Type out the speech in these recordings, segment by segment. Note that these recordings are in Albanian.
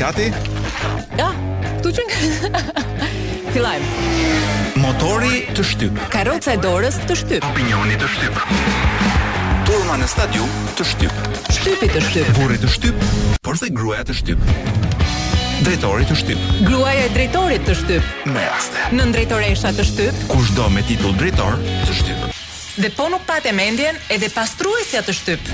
Gati? Ja, këtu që nga... Filajmë. Motori të shtyp. Karoca e dorës të shtyp. Opinioni të shtyp. Turma në stadium të shtyp. Shtypi të shtyp. Burri të shtyp, por dhe gruaja të shtyp. Drejtori të shtyp. Gruaja e drejtorit të shtyp. me raste. Nëndrejtoresha të shtyp. Kushdo me titull drejtor të shtyp. Dhe po nuk pate mendjen edhe pastruesja të shtyp.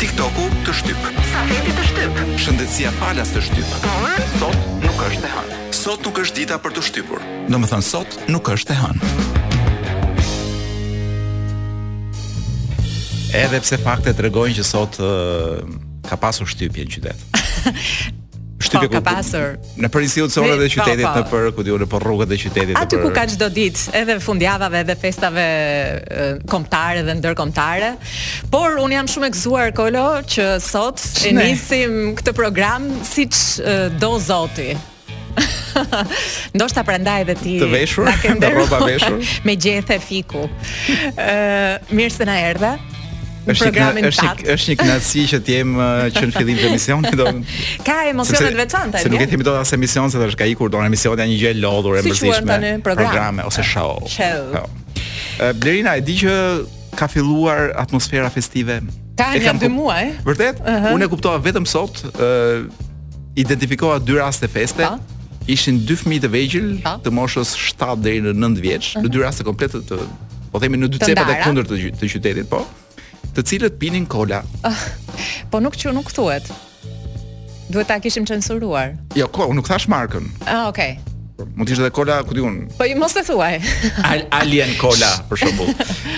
TikToku të shtyp. Safeti të shtyp. Shëndetësia falas të shtyp. Por sot nuk është e hënë. Sot nuk është dita për të shtypur. Domethënë sot nuk është e hënë. Edhe pse faktet tregojnë që sot uh, ka pasur shtypje në qytet. shtypje ku ka pasur nëpër institucionet e po, qytetit po. nëpër ku di un nëpër rrugët e qytetit aty ku ka çdo ditë edhe fundjavave edhe festave kombëtare dhe ndërkombëtare por un jam shumë e gëzuar kolo që sot e nisim këtë program siç do zoti Ndoshta prandaj edhe ti. Të veshur, me rroba veshur, me gjethe fiku. Ë, uh, mirë se na erdhe. është një është është një kënaqësi që të jem uh, që në fillim të emisionit do ka emocione të veçanta se nuk e themi dot as emision se tash ka ikur moda emisioni janë një gjë e lodhur e mërzitshme programe ose show po. uh, Blerina e di që ka filluar atmosfera festive. Ka një dy muaj. Vërtet? Uh -huh. Unë e kuptova vetëm sot, ë uh, identifikova dy raste feste. Pa? Ishin dy fëmijë të vegjël, të moshës 7 deri në 9 vjeç, uh -huh. në dy raste komplet të po themi në dy cepa të kundërt të qytetit, po, të cilët pinin kola. Ah, po nuk që nuk thuhet. Duhet ta kishim censuruar. Jo, ko, nuk thash markën. Ah, okay. Mund të ishte kola, ku di un. Po ju mos e thuaj. Al, alien kola për shembull.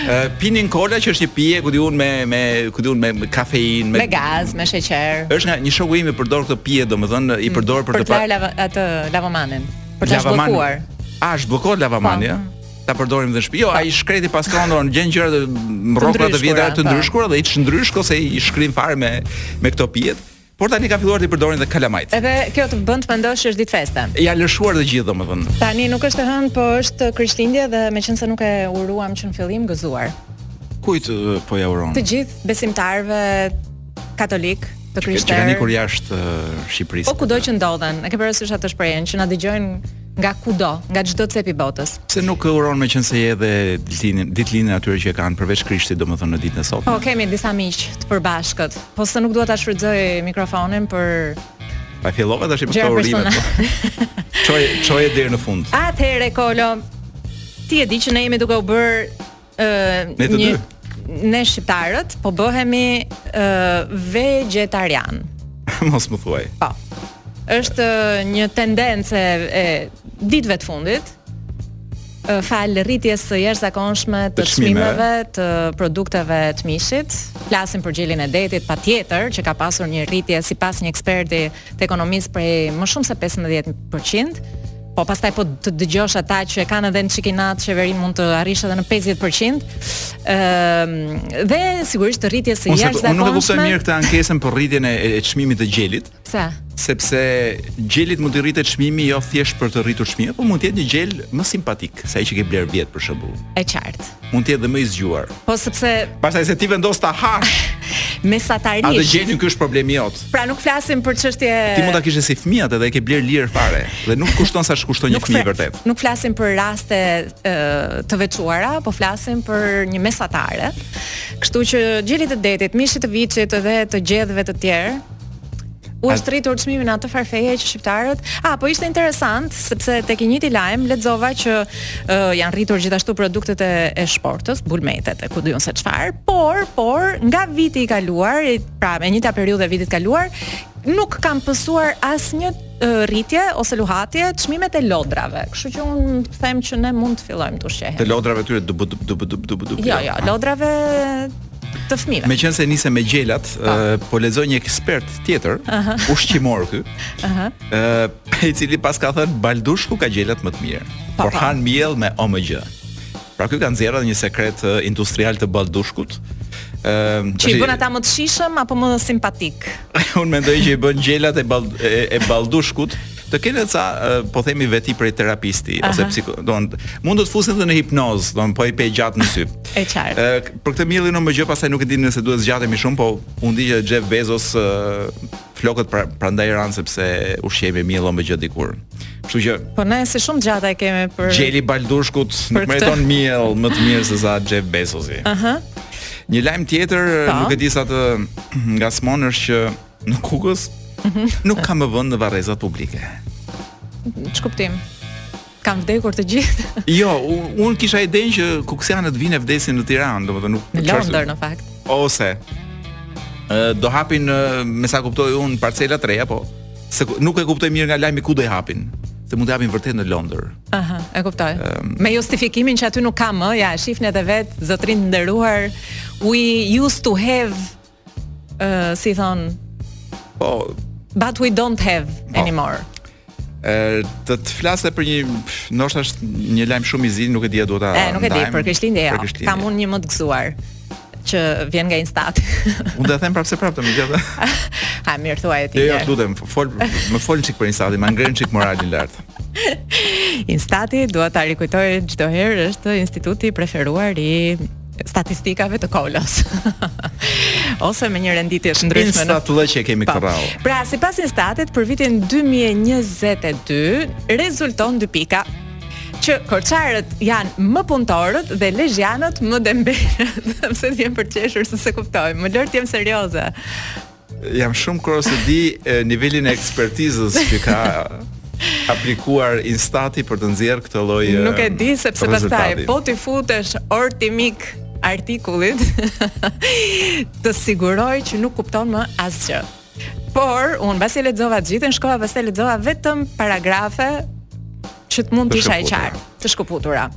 Ë pinin kola që është një pije, ku di un me me ku di un me, me kafeinë, me, me gaz, me sheqer. Është nga një shoku im i përdor këtë pije, domethënë i përdor për, për të larë atë lavamanin. Për të zhbllokuar. A zhbllokohet lavamani? Po. ta përdorim dhe në shtëpi. Jo, ai shkreti pastron don gjen gjëra të rroka të vjetra të ndryshkura dhe i çndryshk ose i shkrin fare me me këto pijet. Por tani ka filluar të përdorin dhe kalamajt. Edhe kjo të bën të mendosh është ditë feste. Ja lëshuar të gjithë domethënë. Tani nuk është e hënë, po është Krishtlindje dhe meqense nuk e uruam që në fillim gëzuar. Kujt po ja uron? Të gjithë besimtarëve katolik, të krishterë. Që kanë ikur jashtë Shqipërisë. Po kudo që ndodhen, e ke parasysh atë shprehjen që na dëgjojnë nga kudo, nga çdo cep i botës. Pse nuk e uron meqense je edhe ditëlindjen, ditëlindjen atyre që e kanë përveç Krishtit, domethënë në ditën e sotme. Po kemi disa miq të përbashkët. Po se nuk dua ta shfrytëzoj mikrofonin për Po fillove tash me këto urime. Çoje po. çoje deri në fund. Atëherë Kolo, ti e di që ne jemi duke u bër Ne të dy. Ne shqiptarët po bëhemi vegjetarianë. Mos më thuaj. Po. Është një tendencë e ditëve të fundit falë rritjes së jashtëzakonshme të çmimeve të produkteve të mishit, flasim për gjelin e detit patjetër që ka pasur një rritje sipas një eksperti të ekonomisë prej më shumë se 15%, po pastaj po të dëgjosh ata që e kanë edhe një çik inat qeverinë mund të arrijë edhe në 50%. Ëm ehm, dhe sigurisht rritjes së jashtëzakonshme. Unë nuk e kuptoj mirë këtë ankesën për rritjen e, e çmimit të gjelit. Pse? Sepse gjelit mund të rritet çmimi jo thjesht për të rritur çmimin, por mund të jetë një gjel më simpatik se ai që ke blerë vjet për shembull. E qartë. Mund të jetë dhe më i zgjuar. Po sepse pastaj se ti vendos ta hash. Mesatarisht. Atë gjelin ky është problemi jot? Pra nuk flasim për çështje Ti mund ta kishe si fëmijë atë dhe e ke blerë lirë fare dhe nuk kushton sa ç'kushton një fëmijë vërtet. Nuk flasim për raste e, të veçuara, po flasim për një mesatare. Kështu që gjelit të detit, mishit të viçit dhe të gjedhëve të tjerë, U është rritur çmimi në atë farë feje që shqiptarët. Ah, po ishte interesant sepse tek i njëjti lajm lexova që uh, janë rritur gjithashtu produktet e, e shportës, bulmetet e ku di un se çfarë, por por nga viti i kaluar pra e njëjta periudhë e vitit kaluar, nuk kanë pësuar asnjë rritje ose luhatje çmimet e lodrave. Kështu që un them që ne mund të fillojmë të ushqehemi. Të lodrave tyre do do do do do do. Jo, jo, lodrave të fëmijëve. Meqenëse nise me gjelat, po. po lexoj një ekspert tjetër, ushqimor ky. Aha. Ëh, i cili paska thënë Baldushku ka gjelat më të mirë. Po, por po. han miell me OMGJ. Pra ky ka nxjerrë edhe një sekret uh, industrial të Baldushkut. Ë, uh, që i bën ata më të shijshëm apo më simpatik? Unë mendoj që i bën gjelat e bald e, e Baldushkut të kenë ca po themi veti prej terapisti Aha. ose psiko, don mund të të fusin edhe në hipnozë, don po i pe gjatë në sy. e qartë. Ë për këtë miellin OMGJ pastaj nuk e di nëse duhet të zgjatemi shumë, po unë di që Jeff Bezos flokët pra, prandaj ranë sepse ushqehej me miell OMGJ dikur. Kështu që Po ne si shumë gjata e kemi për Gjeli Baldushkut nuk meriton miell më të mirë se sa Jeff Bezosi. Aha. Uh -huh. Një lajm tjetër, pa. Po. nuk e di sa të ngacmon është që në Kukës mhm. nuk ka më vend në varrezat publike. Ç'kuptim? Kanë vdekur të gjithë. jo, un kisha idenë që kuksianët vijnë e vdesin në Tiranë, domethënë nuk në Londër në fakt. Ose do hapin me sa kuptoj un parcela të reja, po se nuk e kuptoj mirë nga lajmi ku do i hapin se mund t'i hapin vërtet në Londër. Aha, e kuptoj. Um, me justifikimin që aty nuk ka më, ja, shifeni edhe vetë, zotëri i nderuar, we used to have si thon. Po, but we don't have po. anymore. Ë të të flasë për një ndoshta është një lajm shumë i zi, nuk e di a duhet ta. Ë nuk e di, për Krishtlindje jo. Kam unë një më të gëzuar që vjen nga Instat. Unë do të them prapëseprapë të më gjatë. Ha mirë thuaj ti. Jo, jo, të lutem, fol, më fol çik për Instatin, më ngren çik moralin lart. Instati dua ta rikujtoj çdo herë është instituti i preferuar i statistikave të Kolos. Ose me një renditje të ndryshme. Instat meqë kemi këtë po. radhë. Pra, sipas Instatit, për vitin 2022, rezulton 2 pika që korçarët janë më punëtorët dhe lezhjanët më dembelët. Pse të jem përqeshur se s'e kuptoj. Më lër të jem serioze. Jam shumë kurioz të di nivelin e ekspertizës që ka aplikuar Instati për të nxjerrë këtë lloj Nuk e di sepse pastaj po t'i futesh ore ti mik artikullit të siguroj që nuk kupton më asgjë. Por, unë pasi e lexova të gjithin, shkova pastaj lexova vetëm paragrafe që të mund të isha e qartë, të shkëputura.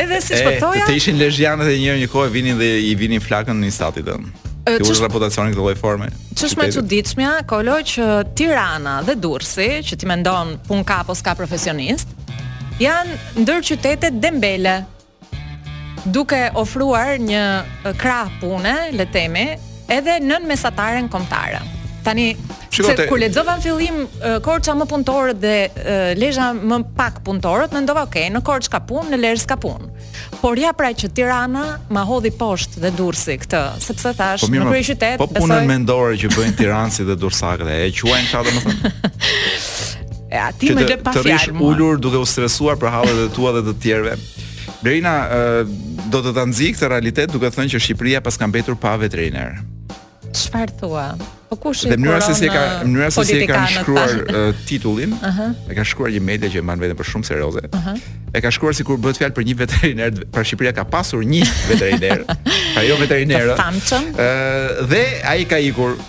Edhe siç po thoja, të ishin lezhjanët e një kohe vinin dhe i vinin flakën Instatit tënd. T'iu reputacioni këtë lloj forme. Ç'është më e çuditshmja, Kolo që Tirana dhe Durrësi, që ti mendon punë ka apo s'ka profesionist, janë ndër qytetet dembele duke ofruar një krah pune, le të themi, edhe nën mesataren kombëtare. Tani shiko ti, se kur lexova në fillim Korça më punëtorët dhe Lezha më pak punëtorët, mendova ok, në Korçë ka punë, në Lezhë s'ka punë. Por ja pra që Tirana ma hodhi poshtë dhe Durrësi këtë, sepse thash po, në kryeqytet po punën besoj... mendore që bëjnë tiranasit dhe durrsakët e quajnë këta domethënë. E aty më lë pa fjalë. Të rrish ulur duke u stresuar për hallet e tua dhe të të tjerëve. Blerina do të ta nxij këtë realitet duke thënë që Shqipëria paska mbetur pa veterinerë. Çfarë thua? Po kush e mënyra se si ka mënyra se si e kanë shkruar titullin, uh -huh. e ka shkruar një media që e mban veten për shumë serioze. Uh -huh. E ka shkruar sikur bëhet fjalë për një veteriner, pra Shqipëria ka pasur një veteriner, pra jo veterinerë. Ëh dhe ai ka ikur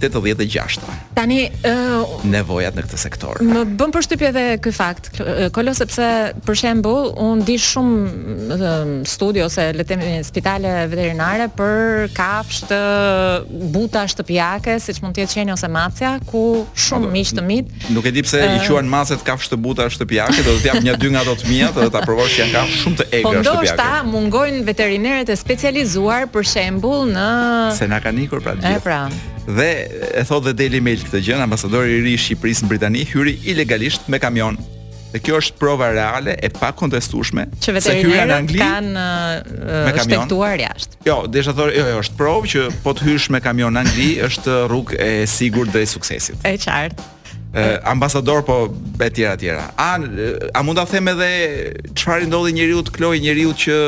tetëdhjetë e gjashta. Tani ë uh, nevojat në këtë sektor. Më bën përshtypje edhe ky fakt, Kolo sepse për shembull, unë di shumë studio ose le të themi spitale veterinare për kafshë të buta shtëpiake, siç mund të jetë qeni ose macja, ku shumë miq të mi Nuk e di pse i quan macet kafshë të buta shtëpiake, do të të jap një dy nga ato të mia, do ta provosh që janë kafshë shumë të egra shtëpiake. Po ndoshta mungojnë veterinerët e specializuar për shembull në Se na kanë ikur pra gjithë. Pra. Dhe e thotë dhe Daily Mail këtë gjë, ambasadori i ri i Shqipërisë në Britani hyri ilegalisht me kamion. Dhe kjo është prova reale e pakontestueshme se veterinerët në Angli kanë uh, shtegtuar jashtë. Jo, desha thënë, jo, jo, është provë që po të hysh me kamion në Angli është rrugë e sigurt drejt suksesit. E qartë. Eh, ambasador po e tjera e tjera. A a mund ta them edhe çfarë i ndodhi njeriut Kolo njeriut që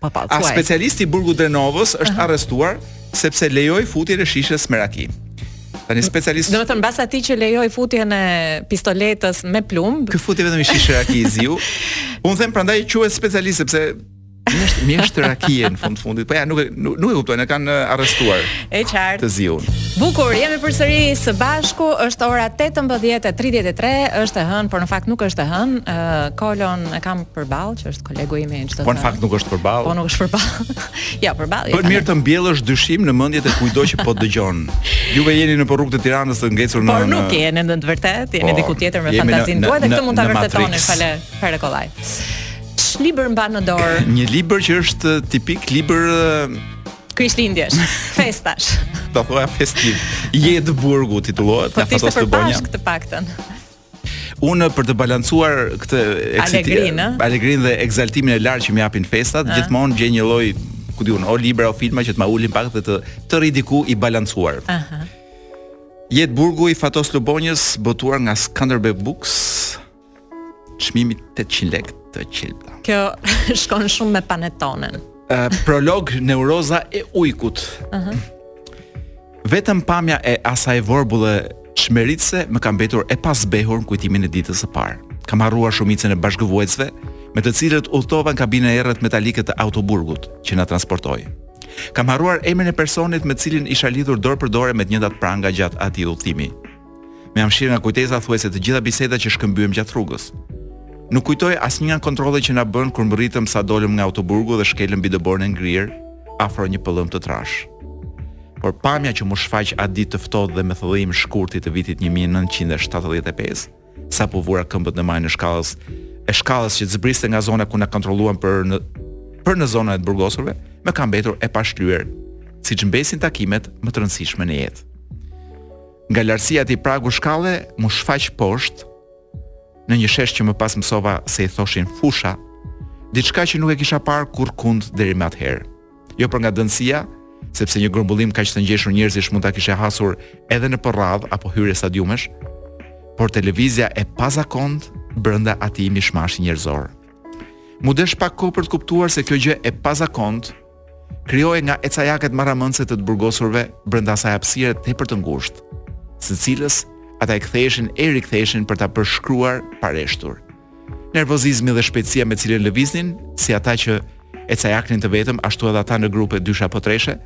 pa, pa, a specialisti i burgut të Drenovës është uh -huh. arrestuar sepse lejoi futjen e shishes me raki. Tani specialist. Domethënë mbas atij që lejoi futjen e pistoletës me plumb. Ky futi vetëm një shishe raki i ziu. Unë them prandaj quhet specialist sepse Mjeshtër mjeshtër rakie në fund fundit. Po ja nuk nuk, nuk e kuptoj, e kanë eh, arrestuar. E qartë. Të ziun. Bukur, jemi përsëri së bashku. Është ora 18:33, është e hënë, por në fakt nuk është e hënë. Uh, Kolon e kam përballë, që është kolegu im i çdo. Po në fakt nuk është përballë. Po nuk është përballë. ja, përballë. Po mirë të mbjellësh dyshim në mendjet e kujtdo që po dëgjon. Juve jeni në rrugë të Tiranës të ngecur në Por nuk jeni në të vërtetë, jeni po, diku tjetër me fantazinë tuaj dhe këtë mund ta vërtetoni fare fare kollaj. Ç'libër mban në dorë? Një libër që është tipik libër Krishtlindjesh, festash. Do thua festiv. Jetë burgu titullohet, po, nga Fatos Lubonja. Po të paktën. Unë për të balancuar këtë eksit, alegrinë dhe ekzaltimin e lartë që më japin festat, gjithmonë gjej një lloj, ku di unë, o libra o filma që të ma ulin pak dhe të të rri diku i balancuar. Aha. Jetë Burgu i Fatos Lubonjës, botuar nga Skanderbeg Books, Çmimi 800 lekë të qelbëta. Kjo shkon shumë me panetonen. Uh, prolog neuroza e ujkut. Ëh. Uh -huh. Vetëm pamja e asaj vorbulle çmeritëse më ka mbetur e pazbehur në kujtimin e ditës së parë. Kam harruar shumicën e bashkëvuajtësve, me të cilët udhëtova në kabinën e errët metalike të autoburgut që na transportoi. Kam harruar emrin e personit me të cilin isha lidhur dorë për dorë me të njëjtat pranga gjatë atij udhëtimi. Më janë fshirë nga kujtesa thuajse të gjitha bisedat që shkëmbyem gjatë rrugës. Nuk kujtoj asnjë nga kontrollet që na bënë kur mbërritëm sa dolëm nga autoburgu dhe shkelëm mbi dëborën e ngrirë afro një pëllëmbë të trashë. Por pamja që m'u shfaq atë ditë të ftohtë dhe me thëllim shkurti të vitit 1975, sapo vura këmbët në majën e shkallës, e shkallës që zbriste nga zona ku na kontrolluan për në për në zonën e të burgosurve, më ka mbetur e pashlyer, siç mbesin takimet më të rëndësishme në jetë. Nga lartësia e atij pragu shkalle, m'u shfaq poshtë, në një shesh që më pas mësova se i thoshin fusha, diçka që nuk e kisha parë kurrkund deri më atëherë. Jo për nga dendësia, sepse një grumbullim kaq të ngjeshur njerëzish mund ta kishe hasur edhe nëpër radhë apo hyrje stadiumesh, por te lëvizja e pazakontë brenda atij mishmashi njerëzor. M'u desh pak kohë për të kuptuar se kjo gjë e pazakontë krijohej nga ecejaket marramëndëse të të burgosurve brenda asaj hapësire tepër të ngushtë, së cilës ata i ktheheshin e riktheheshin për ta përshkruar pareshtur. Nervozizmi dhe shpejtësia me të cilën lëviznin, si ata që ecejaknin të vetëm, ashtu edhe ata në grupe dyshe apo treshe,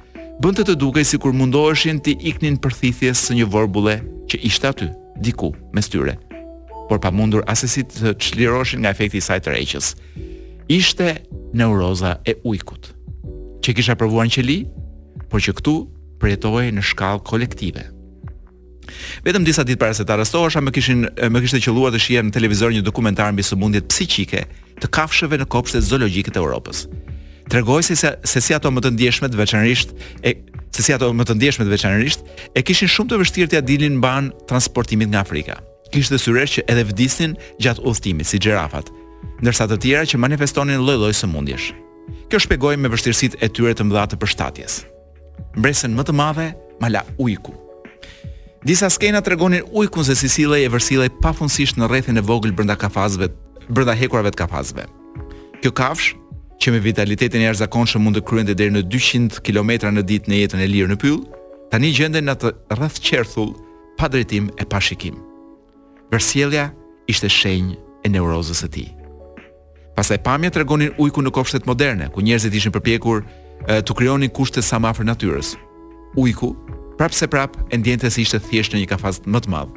bënte të dukej sikur mundoheshin t'i iknin përthithjes së një vorbulle që ishte aty, diku, mes tyre, por pa mundur asesi të çliroheshin nga efekti i saj tërheqës. ishte neuroza e ujkut, që kisha provuar në qeli, por që këtu përjetohej në shkallë kolektive. Vetëm disa ditë para se të arrestohesha, më kishin më kishte qëlluar të shihja në televizor një dokumentar mbi sëmundjet psiqike të kafshëve në kopshtet zoologjike të Europës. Tregohej se, se si ato më të ndjeshmet veçanërisht e se si ato më të ndjeshmet veçanërisht e kishin shumë të vështirë t'ia dilnin mbanë transportimit nga Afrika. Kishte syresh që edhe vdisnin gjatë udhëtimit, si xhirafat, ndërsa të tjera që manifestonin lloj-lloj sëmundjesh. Kjo shpjegohej me vështirësitë e tyre të mëdha të përshtatjes. Mbresën më të madhe ma la ujku. Disa skena tregonin ujkun se si sillej e vërsillej pafundësisht në rrethin e vogël brenda kafazëve, brenda hekurave të kafazëve. Kjo kafshë, që me vitalitetin e jashtëzakonshëm mund të kryente deri në 200 kilometra në ditë në jetën e lirë në pyll, tani gjendej në atë rreth qerthull pa drejtim e pa shikim. Vërsjellja ishte shenjë e neurozës së tij. Pastaj pamjet tregonin ujkun në kopshtet moderne, ku njerëzit ishin përpjekur t'u krijonin kushte sa më afër natyrës. Ujku, prapëseprapë, e ndiente se ishte thjesht në një kafaz më të madh.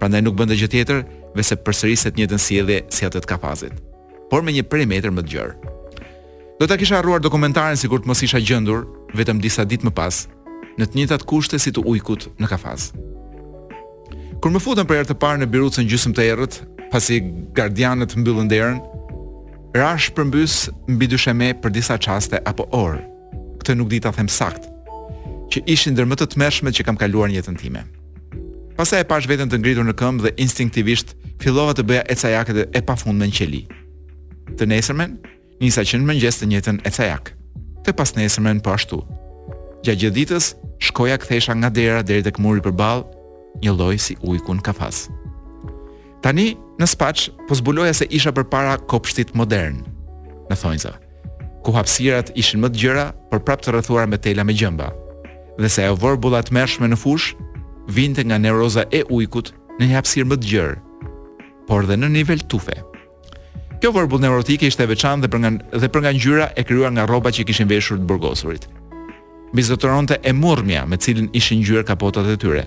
Prandaj nuk bënte gjë tjetër, veçse përsëriste të njëjtën sjellje si atë të kafazit. por me një perimetër më të gjerë. Do ta kisha harruar dokumentarin sikur të mos isha gjendur vetëm disa ditë më pas në të njëjtat kushte si të ujkut në kafaz. Kur më futën për herë të parë në birucën gjysmë të errët, pasi gardianët mbyllën derën, rashë përmbys mbi dysheme për disa çaste apo orë. Këtë nuk di ta them saktë, që ishin ndër më të tmerrshmet që kam kaluar në jetën time. Pastaj e pashë veten të ngritur në këmbë dhe instinktivisht fillova të bëja ecejaket e pafundme në qeli. Të nesërmen, nisa që në mëngjes të njëjtën ecejake. Të pasnesërmen po ashtu. Gjatë gjithë ditës shkoja e kthehesha nga dera deri tek muri përballë, njëlloj si ujku në kafaz. Tani në Spaç po zbuloja se isha përpara kopshtit modern në thonjëza, ku hapësirat ishin më të gjëra, por prapë të rrethuara me tela me gjemba. Dhe se ajo vorbull e tmerrshme në fushë vinte nga neuroza e ujkut në një hapësirë më të gjerë, por dhe në nivel tufe. Kjo vorbull neurotike ishte e veçantë dhe për nga dhe për nga ngjyra e krijuar nga rrobat që kishin veshur të burgosurit. Mbizotëronte e murrmja me të cilën ishin ngjyer kapotat e tyre.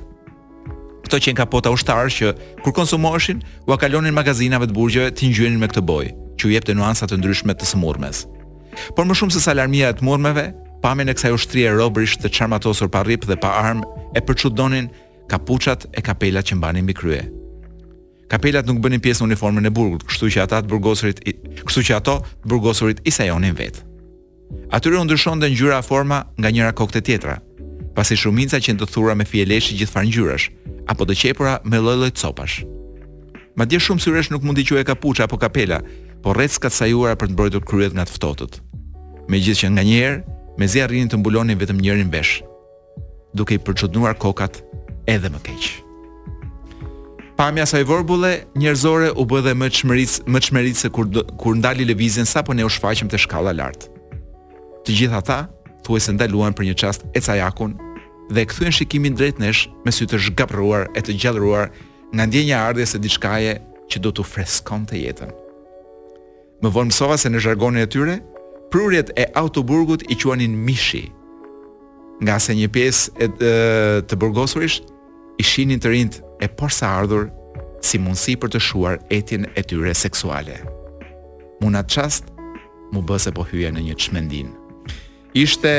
Këto qenë kapota ushtarësh që kur konsumoheshin, ua kalonin magazinave të burgjeve t'i ngjyenin me këtë bojë, që u jepte nuanca të ndryshme të së murrmes. Por më shumë se sa larmia e të murrmeve, pamjen e kësaj ushtrie robërish të çarmatosur pa rrip dhe pa armë e përçudonin kapuçat e kapelat që mbanin mbi krye. Kapelat nuk bënin pjesë në uniformën e burgut, kështu që ata të burgosurit, kështu që ato të burgosurit i sajonin vetë. Atyre u ndryshonte ngjyra a forma nga njëra kokë te tjetra, pasi shumica qenë të thura me fije leshi gjithfar ngjyrash, apo të qepura me lloj lloj copash. Madje shumë syresh nuk mund t'i quaje kapuça apo kapela, po rrecka të sajuara për të mbrojtur kryet nga të ftohtët. Megjithëqë nganjëherë mezi arrinin të mbulonin vetëm njërin vesh. duke i përçudnuar kokat edhe më keq. Pamja e asaj vorbulle njerëzore u bë edhe më çmeritëse, më çmeritëse kur kur ndali lëvizjen sapo ne u shfaqëm te shkalla lart. Të gjithë ata thuajse ndaluan për një çast ecejakun dhe e kthyen shikimin drejt nesh me sy të zhgapërruar e të gjallëruar nga ndjenja e ardhjes së diçkaje që do t'u freskonte jetën. Më vonë mësova se në zhargonin e tyre, prurjet e autoburgut i quanin mishi. Ngase një pjesë të burgosurish i shihnin të rinjtë e porsaardhur si mundësi për të shuar etjen e tyre seksuale. Mu në atë çast m'u bë se po hyja në një çmendinë. Ishte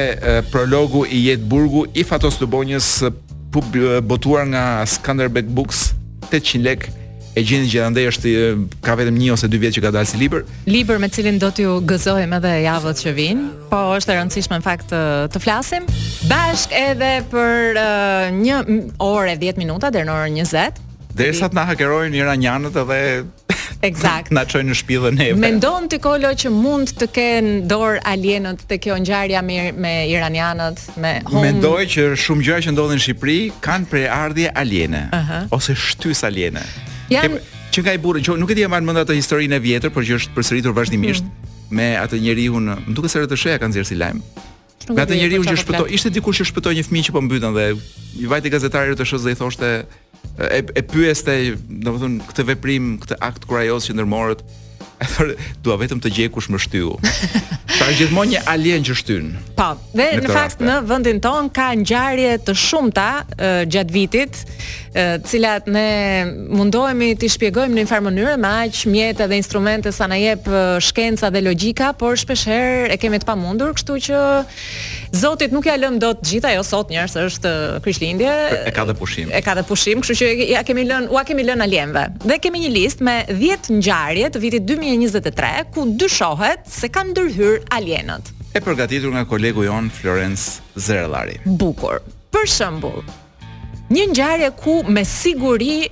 prologu i Jetë burgu i Fatos Lubonjës botuar nga Skanderbeg Books 800 lek e gjeni gjithandej është ka vetëm një ose dy vjet që ka dalë si libër. Libër me të cilin do t'ju gëzojmë edhe javët që vijnë. Po është e rëndësishme në fakt të, të flasim bashkë edhe për uh, një orë e 10 minuta deri në orën 20. Derisa të na hakerojnë iranianët edhe Eksakt. Na çojnë në shtëpi dhe neve. Mendon ti Kolo që mund të kenë dorë alienët te kjo ngjarja me me iranianët, me home. Mendoj që shumë gjëra që ndodhin në Shqipëri kanë prejardhje aliene uh -huh. ose shtysë aliene. Jan... që nga i burrë, që nuk e di e mban mend atë historinë e vjetër, por që është përsëritur vazhdimisht mm. me atë njeriun, më duket se RTSH-ja e ka nxjerrë si lajm. Nga ai njeriu që shpëtoi, ishte dikush që shpëtoi një fëmijë që po mbytej dhe i vajti gazetari i RTSH-së dhe i thoshte e, e pyeste, domethënë këtë veprim, këtë akt kurajoz që ndërmorët, e thotë, dua vetëm të gjej kush më shtyu. Pra është gjithmonë një alien që shtyn. Po, dhe në, në fakt raste. në vendin tonë ka ngjarje të shumta uh, gjatë vitit cilat ne mundohemi t'i shpjegojmë në një farë mënyre me aq mjete dhe instrumente sa na jep shkenca dhe logjika, por shpeshherë e kemi të pamundur, kështu që Zotit nuk ia lëmë dot të gjitha, jo sot, njerëz, se është Krishtlindje. E ka dhe pushim. E ka dhe pushim, kështu që ia kemi lënë, ua kemi lënë alienëve. Dhe kemi një listë me 10 ngjarje të vitit 2023 ku dyshohet se kanë ndërhyrë alienët. E përgatitur nga kolegu jonë Florenc Zerellari. Bukur. Për shembull, Një ngjarje ku me siguri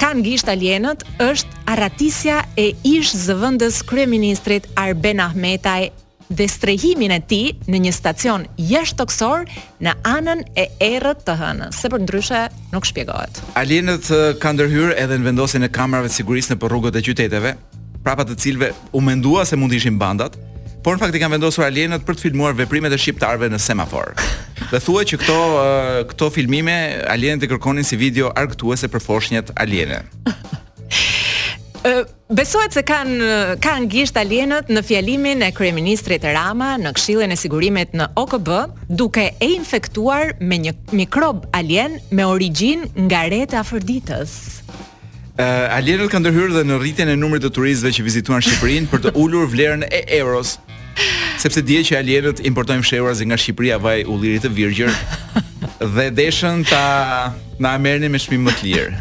kanë gisht alienët është arratisja e ish zëvendës kryeministrit Arben Ahmetaj dhe strehimin e tij në një stacion jashtëtokësor në anën e errët të hënës, se përndryshe nuk shpjegohet. Alienët kanë ndërhyrë edhe në vendosjen e kamerave të sigurisë nëpër rrugët e qyteteve, prapa të cilave U mendua se mund të ishin bandat, por në fakt i kanë vendosur alienët për të filmuar veprimet e shqiptarëve në semafor. Dhe thuhet që këto këto filmime alienët i kërkonin si video argëtuese për foshnjat aliene. Besohet se kanë kanë gisht alienët në fjalimin e kryeministrit Rama në Këshillin e Sigurimit në OKB, duke e infektuar me një mikrob alien me origjinë nga retë e Afërditës. Uh, Alienët kanë ndërhyrë dhe në rritjen e numrit të turistëve që vizituan Shqipërinë për të ulur vlerën e euros. Sepse dihet që alienët importojnë fshehurazi nga Shqipëria vaj ulliri të virgjër dhe deshën ta na e merrnin me çmim më të lirë.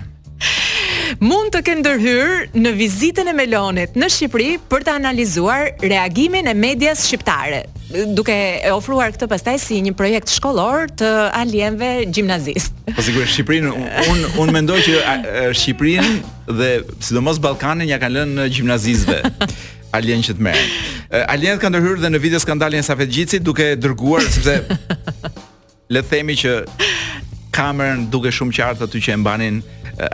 Mund të kenë ndërhyrë në vizitën e Melonit në Shqipëri për të analizuar reagimin e medias shqiptare. duke e ofruar këtë pastaj si një projekt shkollor të alienëve gjimnazistë. Po sigurisht Shqipërinë un un mendoj që Shqipërinë dhe sidomos Ballkanin ia kanë lënë gjimnazistëve alienë që të merren. Alienët kanë ndërhyrë dhe në video skandalin e Safet Gjicit duke dërguar sepse Le të themi që kamerën duket shumë qartë aty që e mbanin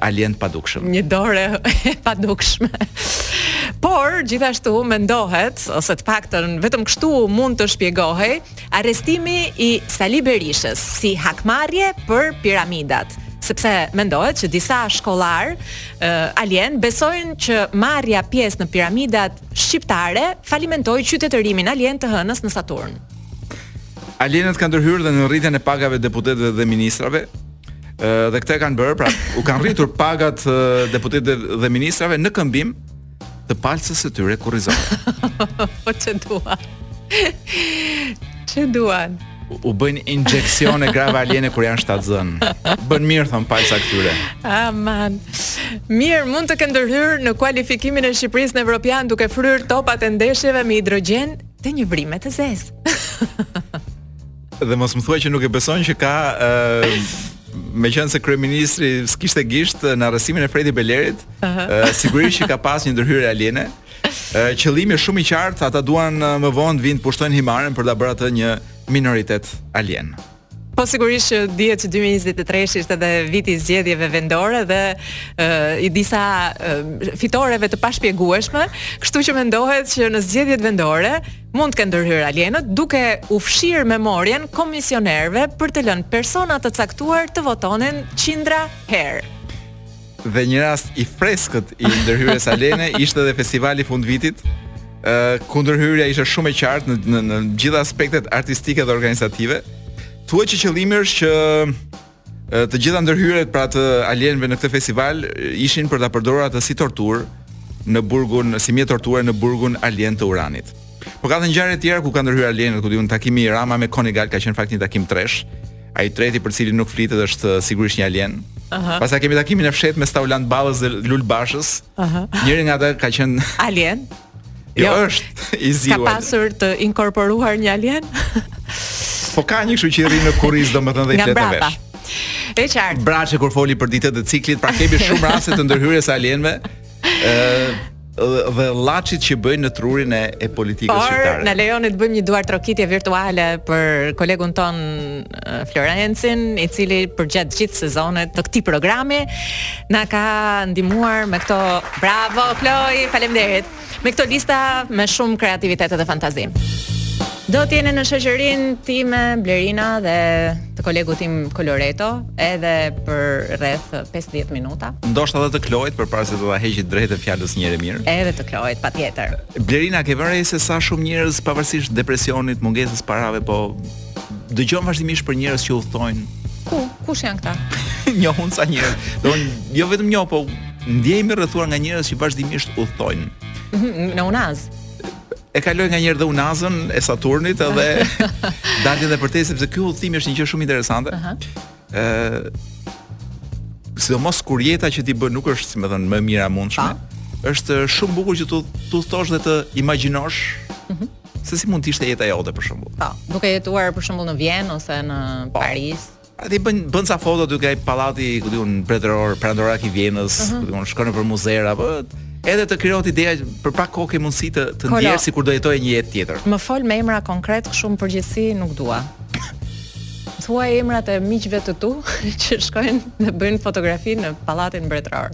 alienë të padukshëm. Një dorë e padukshme. Por gjithashtu mendohet ose të paktën vetëm kështu mund të shpjegohej arrestimi i Sali Berishës si hakmarrje për piramidat sepse mendohet që disa shkollarë uh, alienë besojnë që marrja pjesë në piramidat shqiptare falimentoi qytetërimin alien të hënës në Saturn. Alienët kanë ndërhyrë dhe në rritjen e pagave të deputetëve dhe ministrave, dhe këtë kanë bërë, pra u kanë rritur pagat deputetëve dhe ministrave në këmbim të palcës së tyre kurrizore. Po ç'e duan? Ç'e duan? U bëjnë injeksione grave aliene kur janë shtatzënë. Bën mirë thonë palca këtyre. Aman. Mirë, mund të kenë ndërhyrë në kualifikimin e Shqipërisë në Evropian duke fryrë topat e ndeshjeve me hidrogjen Të një vrime të zezë. Dhe mos më thuaj që nuk e beson që ka meqenëse kryeministri s'kishte gisht në arrestimin e Fredi Belerit, uh -huh. sigurisht që ka pas një ndërhyrje aliene. Qëllimi është shumë i qartë, ata duan më vonë të vinë të pushtojnë Himarën për ta bërë atë një minoritet alien. Po sigurisht që dihet që 2023 ishte edhe viti i zgjedhjeve vendore dhe e, i disa e, fitoreve të pashpjegueshme, kështu që mendohet që në zgjedhjet vendore mund të kenë ndërhyrë alienët duke u fshirë memorien komisionerëve për të lënë persona të caktuar të votonin qindra herë. Dhe një rast i freskët i ndërhyrjes aliene ishte edhe festivali i fundvitit, ë ku ndërhyrja ishte shumë e qartë në në, në gjitha aspektet artistike dhe organizative. Thuhet që qëllimi është që të gjitha ndërhyrjet pra të alienëve në këtë festival ishin për ta përdorur atë si torturë në burgun si mjet torture në burgun alien të Uranit. Po ka dhe ngjarje të tjera ku kanë ndërhyrë alienët, ku di unë takimi i Ramës me McGonigal ka qenë në fakt një takim tresh. Ai i treti për cilin nuk flitet është uh, sigurisht një alien. Aha. Pastaj kemi takimin e fshehtë mes Taulant Ballës dhe Lul Bashës. Aha. Njëri nga ata ka qenë alien. Jo, jo është i ziu. Ka pasur të inkorporuar një alien? po ka një kështu që i rri në kurriz domethënë dhe i flet në vesh. E qartë. Braçe kur foli për ditët e ciklit, pra kemi shumë raste të ndërhyrjes së alienëve. dhe llaçit që bëjnë në trurin e, e politikës Por, shqiptare. Por na lejoni të bëjmë një duartrokitje virtuale për kolegun tonë Florencin, i cili përgjatë gjithë sezoneve të këtij programi na ka ndihmuar me këto bravo Kloi, faleminderit. Me këto lista me shumë kreativitet dhe fantazi. Do të jeni në shoqërinë time Blerina dhe të kolegut tim Coloreto edhe për rreth 50 minuta. Ndoshta edhe të Kloit përpara se t'ia heqim të drejtën e fjalës njëherë e mirë. Edhe të Kloit patjetër. Blerina ke vënë re se sa shumë njerëz pavarësisht depresionit, mungesës së parave, po dëgjon vazhdimisht për njerëz që udhëtojnë. Ku? Kush janë këta? Njoh unë ca njerëz. Po jo vetëm njoh, po ndihem i rrethuar nga njerëz që vazhdimisht udhëtojnë. Mhm, në Unazë. E kalojnë nganjëherë dhe unazën e Saturnit edhe dalin dhe përtej sepse ky udhëtimi është një gjë shumë interesante. Ëh. Uh -huh. Ë sidomos kur jeta që ti bën nuk është, si me thënë, më e mira e mundshme. Pa. Po. Është shumë bukur që të udhëtosh dhe të imagjinosh. Ëh. Uh -huh. Se si mund të ishte jeta jote për shembull. Po, duke jetuar për shembull në Vjenë ose në pa. Po. Paris. Atje bën bën ca foto aty ai pallati, ku di unë, mbretëror, perandorak i Vjenës, uh mhm. -huh. ku di unë, shkon nëpër muzera, po edhe të krijohet ideja që për pak kohë ke mundësi të të ndihesh sikur do jetoje një jetë tjetër. Më fol me emra konkretë, shumë përgjithësi nuk dua. Thuaj emrat e miqve të tu që shkojnë dhe bëjnë fotografi në pallatin mbretëror.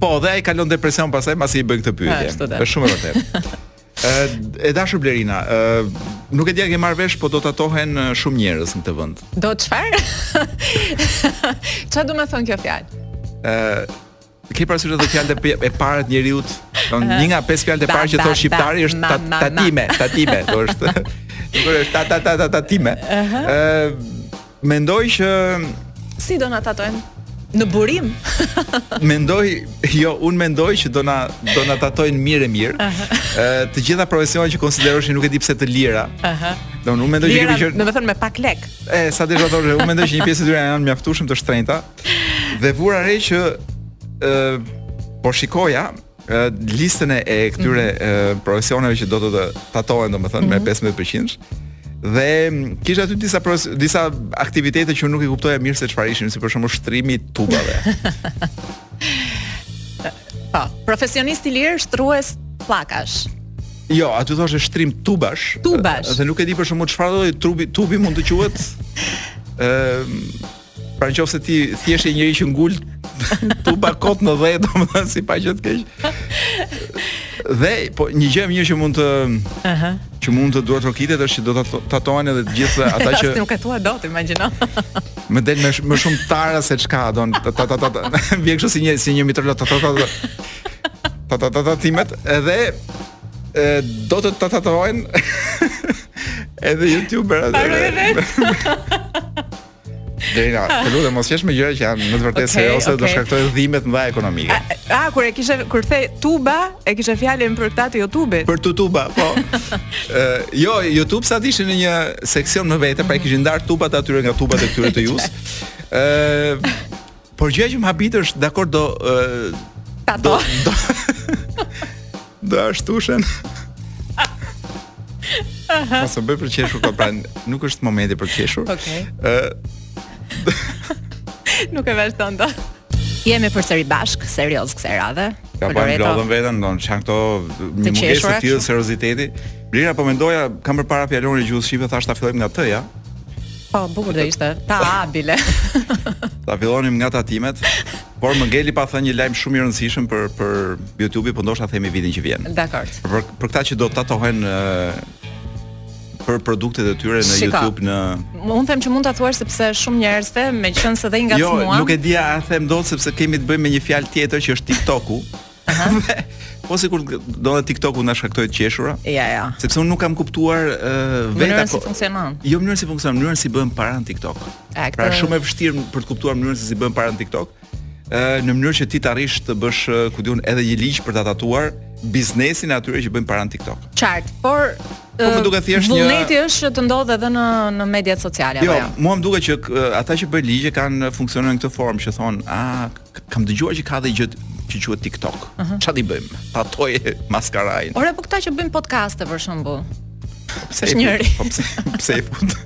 Po, dhe ai kalon depresion pastaj pasi i bëjnë këtë pyetje. Është shumë e vërtetë. e dashur Blerina, nuk e di a ke marr vesh, po do të tatohen shumë njerëz në këtë vend. Do çfarë? Çfarë do të thotë kjo fjalë? Ë Ke parasysh ato fjalët e, e para të njeriut? Don një nga pesë fjalët e para që thotë shqiptari është ta, tatime, tatime, thosh. Nuk është ta ta ta ta tatime. Ë Mendoj që si do na tatojnë në burim. mendoj, jo, un mendoj që do na do na tatojnë mirë e mirë. Ëh, uh -huh. të gjitha profesionet që konsiderohen nuk e di pse të lira. Ëh. Uh -huh. Do unë mendoj lira, që do të thotë me pak lek. E, si të thotë, unë mendoj që një pjesë e tyre janë mjaftueshëm të shtrenjta. Dhe vura re që ëh po shikoja listën e këtyre mm -hmm. profesioneve që do të të tatohen domethënë mm -hmm. me 15% mhm. dhe kishte aty disa disa aktivitete që nuk i kuptoja mirë se çfarë ishin si për shembull shtrimi i tubave. Po, profesionist i lirë shtrues pllakash. Jo, aty thoshte shtrim tubash. Tubash. Dhe nuk e di për shembull çfarë do të tubi tubi mund të quhet. Ëm Pra në qofë se ti thjesht je njeri që ngull tuba kot në dhe domethënë si pa që të kesh Dhe po, një gjë e mirë që mund të uh -huh. Që mund të duhet rokitet është që do të tatohen edhe të gjithë ata që Nuk e thua dot, imagjino. Më del më më shumë ta-ra se ç'ka, domethënë. Ta ta ta ta. Vjen kështu si një si një mitraloz ta ta ta. Ta ta ta tatimet edhe e, do të ta tatohen edhe youtuberat. Blerina, të lutem mos qesh me gjëra që janë në të vërtetë okay, serioze okay. do shkaktojnë dhimbje të mëdha ekonomike. A, a kur e kishe kur the tuba, e kishe fjalën për këta të YouTube-it. Për tuba, po. Ë, jo, youtubsat ishin në një seksion më vete, pra i kishin ndarë tubat aty nga tubat e këtyre të YouTube-it. Ë, Por gjëja që më habit është dakord do ta do. Do ashtushen. Aha. Mos më bëj për të qeshur, po pra nuk është momenti për të qeshur. Okej. Okay. nuk e vazhdoj dot. Jemi përsëri bashkë, seriozë kësaj radhe. S'ja falim dot veten, domethënë këto një mungesë të tillë serioziteti. Blerina po mendoja, kam përpara fjalorin e gjuhës shqipe, thashë ta fillojmë nga tëja. Po, bukur do ishte. Ta abile. ta fillonim nga tatimet. Por më ngeli pa thënë një lajm shumë i rëndësishëm për për YouTube, po ndoshta e themi vitin që vjen. Dakor. Për për këta që do të tatohen për produktet e tyre në Shika, YouTube në Unë them që mund ta thuash sepse shumë njerëzve me qenë se dhe i ngacmuan. Jo, nuk e di a e them dot sepse kemi të bëjmë me një fjalë tjetër që është TikToku. Dhe po sikur do të TikToku na shkaktoi të qeshura. Ja, ja. Sepse unë nuk kam kuptuar uh, vetë mënyrën si funksionon. Jo mënyrën si funksionon, mënyrën si bëhen para në TikTok. A, pra shumë e vështirë për të kuptuar mënyrën se si bëhen para në TikTok. Ë në mënyrë që ti të arrish të bësh ku di unë edhe një ligj për ta tatuar biznesin e atyre që bëjnë para në TikTok. Qartë, por Po më duket thjesht një vullnet, siç është që të ndodhë edhe në në mediat sociale jo, apo jo. Jo, mua më duket që ata që bëjnë ligje kanë funksionuar në këtë formë që thon, "A, Kam dëgjuar që ka dhe një gjë që quhet TikTok. Uh -huh. Çfarë i bëjmë? Tatoje maskarain. Ore po këta që bëjnë podcaste për shembull. Pse është njëri? Po pse? Pse e fut?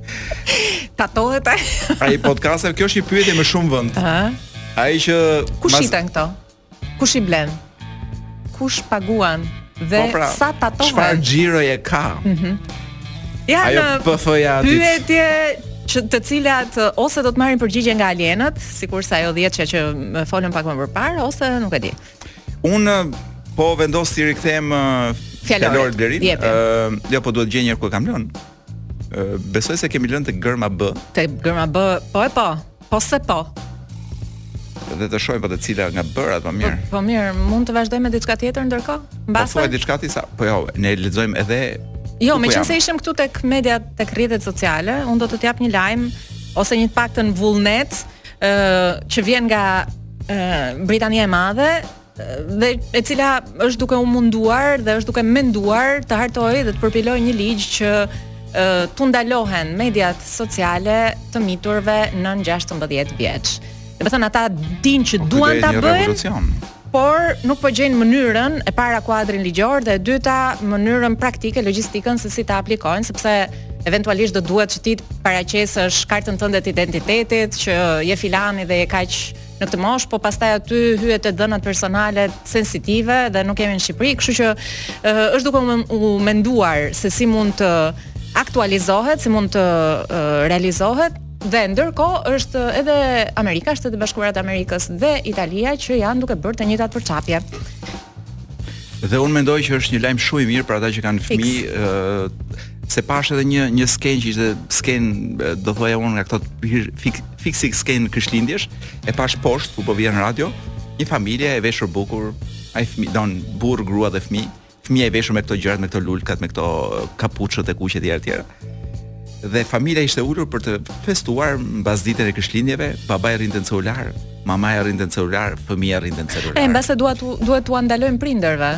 Tatohet ai. Ai podcaste, kjo është një pyetje me shumë vend. Ëh. Ai që Ku shiten këto? Kush i blen? Kush paguan dhe po pra, sa tatohen? Çfarë xhiroje ka? Mhm. Mm ja, janë pyetje të cilat ose do të marrim përgjigje nga alienët, sikurse ajo 10 që që ne folëm pak më përparë ose nuk e di. Unë po vendos t'i rikthehem fjalorit Blerim. Ëh, uh, jo po duhet gjej një herë ku e kam lënë. Besoj se kemi lënë te gërma B. Te gërma B, po e po. Po se po. Dhe të shohim për te cila nga B-rat më mirë. Po, po mirë, mund të vazhdojmë me diçka tjetër ndërkohë? Po, Mbase. Po diçka ti sa? Po jo, ne lexojmë edhe Jo, meqenëse ishim këtu tek media, tek rrjetet sociale, unë do të të jap një lajm ose një paktën vullnet, ë që vjen nga ë Britania e Madhe, dhe e cila është duke u munduar dhe është duke menduar të hartojë dhe të përpilojë një ligj që t'u ndalohen mediat sociale të miturve nën 16 vjeç. Domethënë, ata e dinë që po, duan ta bëjnë, por nuk po gjejnë mënyrën e para kuadrin ligjor dhe e dyta mënyrën praktike, logjistikën se si ta aplikojnë, sepse eventualisht do duhet që ti të paraqesësh kartën tënde të identitetit, që je filani dhe je kaq në këtë moshë, po pastaj aty hyhet te dhënat personale sensitive dhe nuk jemi në Shqipëri, kështu që uh, është duke u menduar se si mund të aktualizohet, si mund të uh, realizohet dhe ndërkohë është edhe Amerika, Shtetet e Bashkuara të Amerikës dhe Italia që janë duke bërë të njëjtat përçapje. Dhe unë mendoj që është një lajm shumë i mirë për ata që kanë fëmijë, se pashë edhe një një skenë që ishte skenë do thoja unë nga këto fik, fiks si skenë krishtlindjesh e pashë poshtë kur po vija në radio një familje e veshur bukur ai fëmi domethënë burrë grua dhe fëmijë fëmija e veshur me këto gjërat me këto lulkat me këto kapuçët e kuqe të tjera dhe familja ishte ulur për të festuar mbase ditën e krishtlindjeve babai rrinte në celular mamaja rrinte në celular fëmija rrinte në celular e mbase duhet t'u duhet t'u ndalojmë prindërve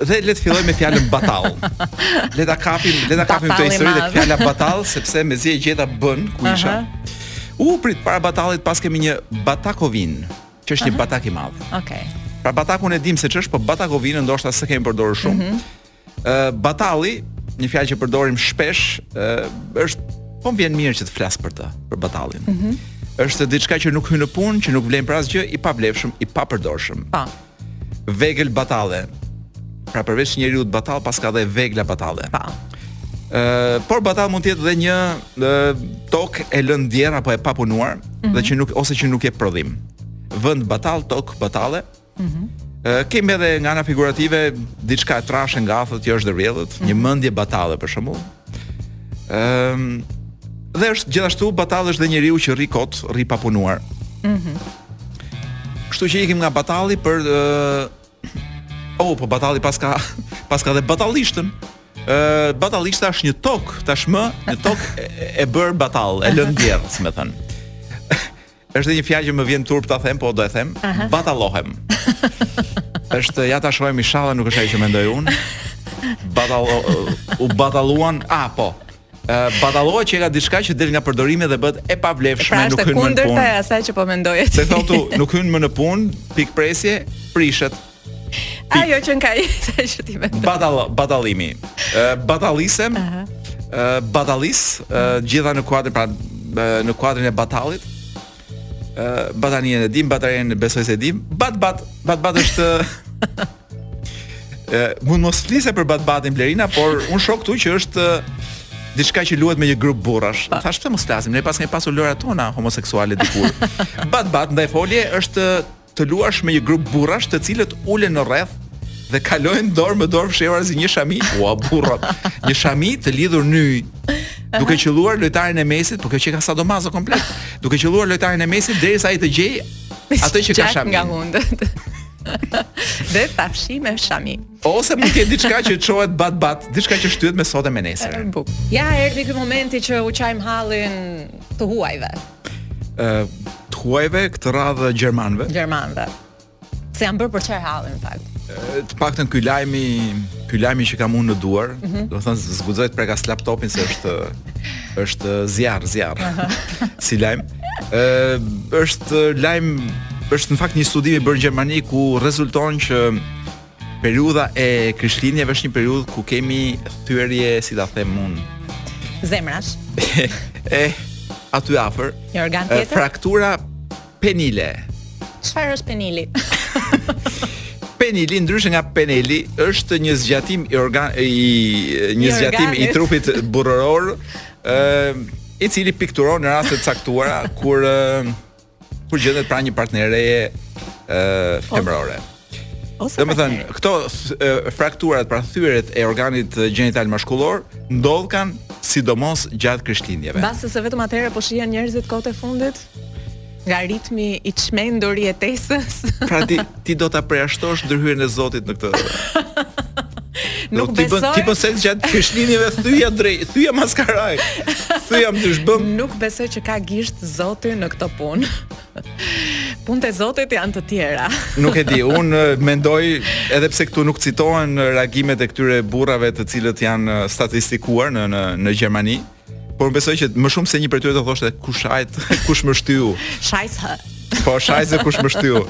Dhe le të fillojmë me fjalën batall. Le ta kapim, le ta kapim këtë histori te fjala batall sepse mezi e gjeta bën ku isha. Uh -huh. U prit para batallit paskemi një batakovinë, që është uh -huh. një batak i madh. Okej. Okay. Pra batakun e dim se ç'është, po batakovinën ndoshta s'e kemi përdorur shumë. Mhm. Ë uh -huh. uh, batalli, një fjalë që përdorim shpesh, uh, s'po më vjen mirë që të flas për të, për batallin. Mhm. Uh -huh. Është diçka që nuk hyn në punë, që nuk vlen për asgjë, i pavlefshëm, i papërdorshëm. Pa. Po. Vegël batalle. Pra përveç njeriu të batall paska dhe vegla batalle. Pa. Ë, por batall mund të jetë dhe një ë, tokë e lënë djerr apo e papunuar mm -hmm. që nuk ose që nuk jep prodhim. Vend batall, tokë batalle. Mhm. Mm ë, kemi edhe nga ana figurative diçka e trashë e ngathët që s'është e zhdërvjellët, mm -hmm. një mhm. mendje batalle për shembull. Ëm um, dhe është gjithashtu batall është dhe njeriu që rri kot, rri pa punuar. Mhm. Mm Kështu që ikim nga batalli për ë uh, oh, po batalli paska paska dhe batallishtën. Ë uh, batallishta është një tok tashmë, një tok e, e bër batall, e lën djerr, si me thënë. Është një fjalë që më vjen turp ta them, po do e them. Uh -huh. Batallohem. është ja ta shohim inshallah nuk është ajo që mendoj unë. Batallo u batalluan, ah po. Batallohet qenka diçka që del nga përdorimi dhe bëhet e pavlefshme, pra nuk hyn më në punë. Pra është kundërta e asaj që po mendoje ti. Se thotu, nuk hyn më në punë, pikëpresje, prishet. Ajo që ka sa që ti mendon. Batall, batallimi. Ë batallisem. Ë batallis, gjitha në kuadrin pra në kuadrin e batallit. Batanien e dim, batarien besoj se e dim. Bat bat, bat bat është ë mund mos flisje për bat batin Blerina, por un shoh këtu që është diçka që luhet me një grup burrash. Thashë pse mos flasim, ne paskemi pasur lojërat tona homoseksuale dikur. bat bat ndajfolje është të luash me një grup burrash të cilët ulen në rreth dhe kalojnë dorë më dorë fshehurazi një shami, ua burrat. Një shami të lidhur nyjë, duke qëlluar lojtarin e mesit, por kjo qenka sadomazo komplet. Duke qëlluar lojtarin e mesit derisa ai të gjej atë që ka Gjak shami. nga hundët. dhe ta fshi me shami. Ose mund të jetë diçka që çohet bat bat, diçka që shtyhet me sot e me nesër. Buk. Ja erdhi ky momenti që u qajmë hallin të huajve. ë të huajve këtë radhë gjermanëve. Gjermanëve. Se janë bërë për t'u qarë halli në fakt. Të paktën ky lajmi, ky lajmi që kam unë në duar, mm -hmm. domethënë s'guxoj të prek as laptopin se është është zjarr, zjarr. si lajm. Ë është lajm është në fakt një studim i bërë në Gjermani ku rezulton që Periudha e Krishtlindjeve është një periudhë ku kemi thyerje, si ta them unë, zemrash. E aty afër. Një organ tjetër. Fraktura penile. Çfarë është penili? penili ndryshe nga peneli është një zgjatim i organ i një, një zgjatim i trupit burroror ë i cili pikturon në raste të caktuara kur kur gjendet pranë një partnereje ë femërore. Ose domethënë, partneri. këto th- e, frakturat, pra thyerjet e organit e, gjenital mashkullor, ndodhkan sidomos gjatë krishtlindjeve. Mbase vetëm atëherë po shihen njerëzit kohët e fundit nga ritmi i çmendur i jetesës. Pra ti, Ti do ta përjashtosh ndërhyrjen e Zotit në këtë. Nuk ti bën ti bën seks gjatë krishtlindjeve thyeja dreq, thyeja maskarait. Thyeja më dysh bëm. Nuk besoj që ka gisht Zoti në këtë punë. Punët e Zotit janë të tjera. Nuk e di, unë mendoj edhe pse këtu nuk citohen reagimet e këtyre burrave të cilët janë statistikuar në në në Gjermani. Por unë besoj që më shumë se një prej tyre do thoshte kush hajt, kush më shtyu. Shajs hë. Po shajse kush më shtyu.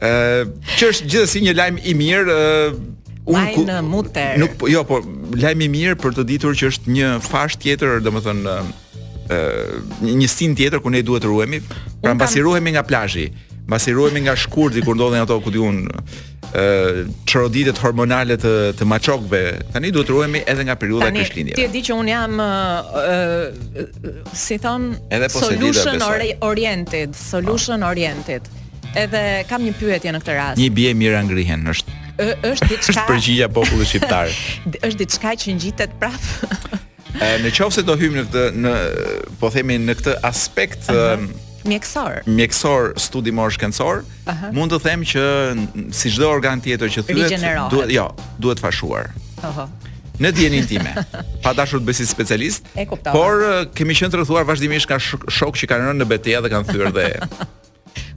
Ë, që është gjithsesi një lajm i mirë, ë unë Ai ku në muter. nuk po- jo, po lajm i mirë për të ditur që është një fashë tjetër, domethënë ë ë, një- një stinë tjetër ku ne duhet të ruhemi, pra mbasi ruhemi nga plazhi, mbasi ruhemi nga shkurti kur ndodhin ato ku diun çoroditjet hormonale të të maçokëve. Tani duhet të ruhemi edhe nga periudha e krishtlindjeve. Tani ti e di që unë jam ë uh, si thonë po solution or oriented, solution oh. oriented. Edhe kam një pyetje në këtë rast. Një bie, mijëra ngrihen, është është diçka. Është përgjigja popullit shqiptar. është diçka që ngjitet prap. Në qoftë se do hyjmë në këtë në po themi në këtë aspekt mjekësor. Mjekësor, studimor, shkencor, mund të them që si çdo organ tjetër që thyhet, duhet jo, duhet fashuar. Oho. Në dijenin time, pa dashur të bëj si specialist, por kemi qenë të rrethuar vazhdimisht nga shokë që kanë rënë në betejë dhe kanë thyer dhe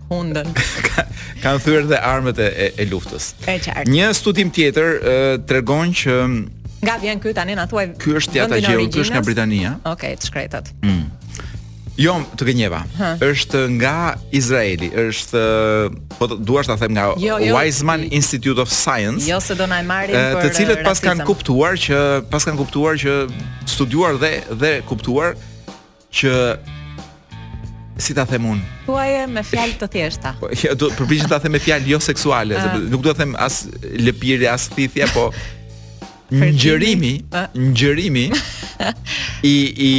hundën. Kanë thyer dhe armët e, e, e luftës. E qartë. Një studim tjetër tregon që Nga vjen ky tani na thuaj. Ky është ja ta gjej, ky është nga Britania. Okej, okay, të shkretat. Mm. Jo, të gënjeva. Huh. Është nga Izraeli, është po duash ta them nga jo, jo, Weizmann i, Institute of Science. Jo, se do na e marrin për të cilët paskan kuptuar që paskan kuptuar që studiuar dhe dhe kuptuar që si ta them unë? Thuaje me fjalë të thjeshta. Po, ja, do përpiqem ta them me fjalë jo seksuale, uh, nuk dua të them as lëpirje, as thithje, po ngjërimi, ngjërimi i i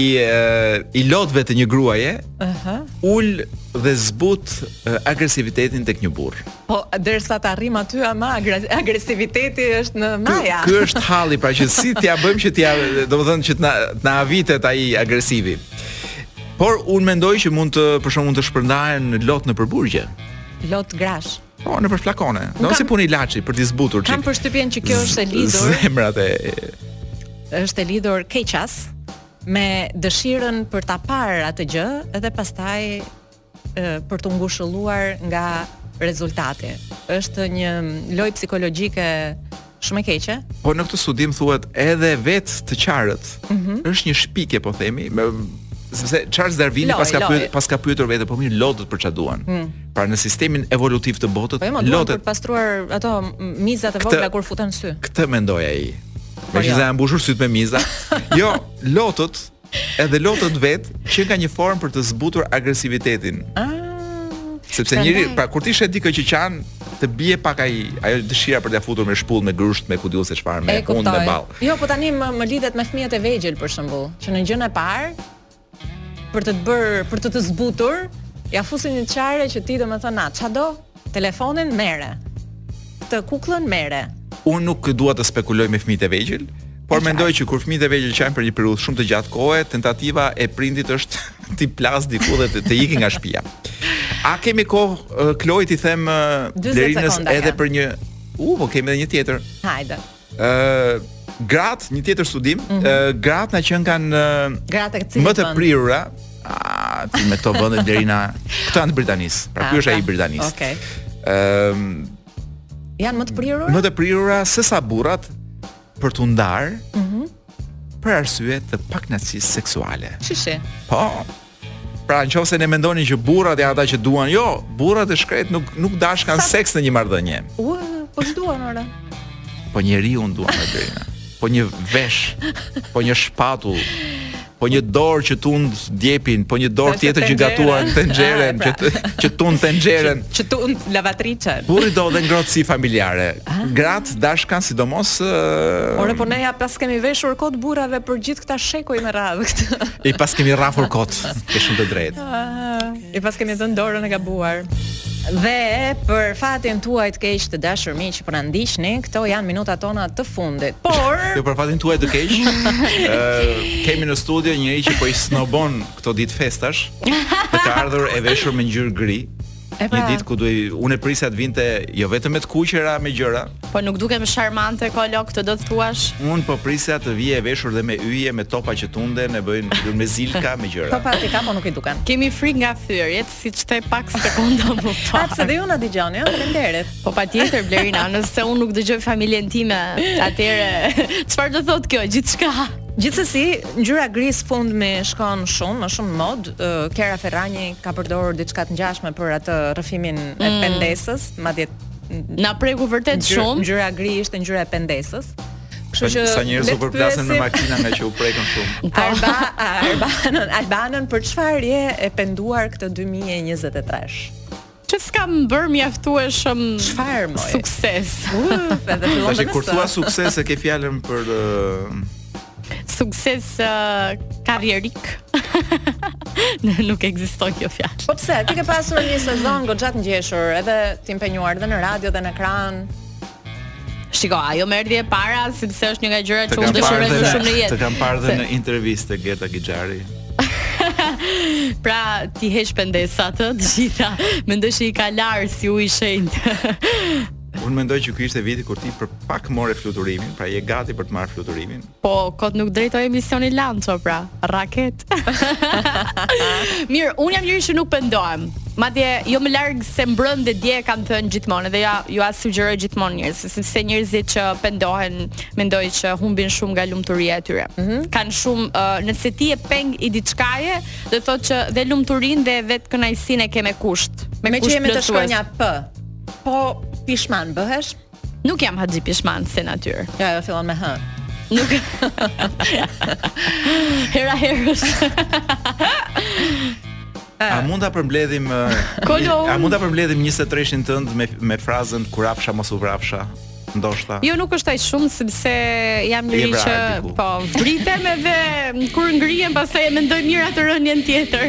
i lotëve të një gruaje, ëh, uh -huh. ul dhe zbut agresivitetin tek një burrë. Po derisa të arrim aty ama agresiviteti është në maja. Ky është halli, pra që si t'ia bëjmë që t'ia, domethënë që të na të na davaritet ai agresivi. Por unë mendoj që mund të për shkak mund të shpërndahen lot në për burgje. Lot grash. Po nëpër flakone. Do si punë ilaçi për të zbutur një çik. Kam përshtypjen që kjo është e lidhur. Zemrat e është e lidhur keqas me dëshirën për ta parë atë gjë dhe pastaj për të ngushëlluar nga rezultati. Është një lojë psikologjike shumë e keqe. Po në këtë studim thuhet edhe vetë të qarët. Mm -hmm. Është një shpikje po themi, sepse Charles Darwin paska pyetur paska pyetur veten po mirë lotët për çfarë duhen. Mm. Pra në sistemin evolutiv të botës, po, lotët për të pastruar ato mizat e vogla kur futen në sy. Këtë mendoi ai. Po, jo. Meqë janë mbushur sytë me miza. jo, lotët Edhe lotët vetë qenkan një formë për të zbutur agresivitetin. Ah. Sepse njeriu, pra kur ti sheh dikë që qan, të bie pak ai, ajo dëshira për t'ia futur me shpull, me grusht, me ku di unë se çfarë, me hundë, me ballë. Jo, po tani më, më lidhet me fëmijët e vegjël për shembull, që në gjënë e parë për të të bërë, për të të zbutur, ia fusin një të qare që ti domethënë na, ç'a do? Telefonin merre. Do kukullën merre. Unë nuk dua të spekuloj me fëmijët e vegjël, por mendoj që kur fëmijët e vegjël qajnë për një periudhë shumë të gjatë kohe, tentativa e prindit është t'i plasë diku dhe të, të iki nga shtëpia. A kemi kohë Kloi t'i them Blerinës edhe për një U, po kemi edhe një tjetër. Hajde. Ë gratë, një tjetër studim, mm -hmm. ë gratë na qenkan më të prirura, a ti me këto vende Blerina këto janë të Britanisë. Pra ky është ai i Britanisë. Okej. Okay. Ëm janë më të prirura? Më të prirura se sa burrat për t'u ndarë. Mhm. Mm për arsye të pakënaqësisë seksuale. Si si. Po. Pra në qofë se ne mendonim që burrat janë ata që duan, jo, burrat e shkretë nuk, nuk dashkan seks në një marrëdhënie. Ua, po ç'duan, ore? Po njeri duan, Adriana. Po një vesh, po një shpatull, po një dorë që tund djepin, po një dorë tjetër që gatuan tenxheren, ah, pra. që që tund tenxheren, që tund lavatriçen. Burri do dhe ngrohtësi familjare. Ah. Gratë dashkan sidomos Ore po ne ia paskemi veshur kot burrave për gjithë këta shekuj me radhë këtë. I paskemi rrahur kot, ke shumë të drejtë. I paskemi dhënë dorën e gabuar. Dhe për fatin tuaj të keq të dashur miq që po na ndiqni, këto janë minutat tona të fundit. Por Jo për fatin tuaj të keq. Ë kemi në studio një njeri që po i snobon këto ditë festash. Dhe ka ardhur e veshur me ngjyrë gri. E pra. Një ditë kur unë prisja të vinte jo vetëm me të kuqe, me gjëra. Po nuk dukem charmante Kolo, këtë do të thuash. Un po prisja të vije e veshur dhe me yje me topa që tunden e bëjnë zhurmë me zilka me gjëra. Topat i ka po nuk i duken. Kemi frikë nga thyerjet siç the pak sekonda më parë. Pa pse dhe ju na dëgjoni, jo? Faleminderit. Po patjetër Blerina, nëse un nuk dëgjoj familjen time, atëre çfarë do thotë kjo gjithçka? Gjithsesi, ngjyra gri sfond me shkon shumë, më shumë mod, Kiara Ferragni ka përdorur diçka të ngjashme për atë rrëfimin e mm. pendesës, madje na preku vërtet shumë. Ngjyra gri ishte ngjyra e pendesës. E di që sa njerëz u përplasën me makina nga që u prekën shumë. Po. Alba, Albano, Albano për çfarë je e penduar këtë 2023? Që s'kam bërë mjaftueshëm Çfarë moj? Sukses. Edhe fillon Tashi kur thua sukses e ke fjalën për ë, Sukses uh, karrierik. Në, nuk ekziston kjo fjalë. Po pse, ti ke pasur një sezon goxha të ngjeshur, edhe të impenjuar dhe në radio dhe në ekran. Shiko, ajo më erdhi e para sepse është një nga gjërat që unë dëshiroj më shumë në jetë. Të kam parë dhe në intervistë te Geta Gixhari. pra, ti heq pendesa të gjitha. Mendoj se i ka lar si ujë i shenjtë. unë mendoj që ky ishte viti kur ti për pak more fluturimin, pra je gati për të marrë fluturimin. Po kot nuk drejtoj emisionin Lanço pra, raket. Mirë, un jam njeri që nuk pendohem. Madje jo më larg se mbrëm dhe dje e kam thënë gjithmonë dhe jua sugjeroj gjithmonë njerëzve, sepse njerëzit që pendohen mendoj që humbin shumë nga lumturia e tyre. Mm -hmm. Kan shumë uh, nëse ti je peng i diçkaje, do të thotë që dhe lumturinë dhe vetë kënaqësinë e ke me kusht. Me, meqë jemi te shkronja P. Po pishman bëhesh? Nuk jam Haxhi Pishman si natyrë. Ja, ajo fillon me hë. Nuk Hera herës. A mund ta përmbledhim uh, Kolon. A mund ta përmbledhim 23-shin tënd me me frazën u rrafsha mos u vrafsha? Ndoshta. Jo, nuk është aq shumë sepse jam njeri Jevra, që diku. po vritem edhe kur ngrihem pastaj e mendoj mirë atë rënien tjetër.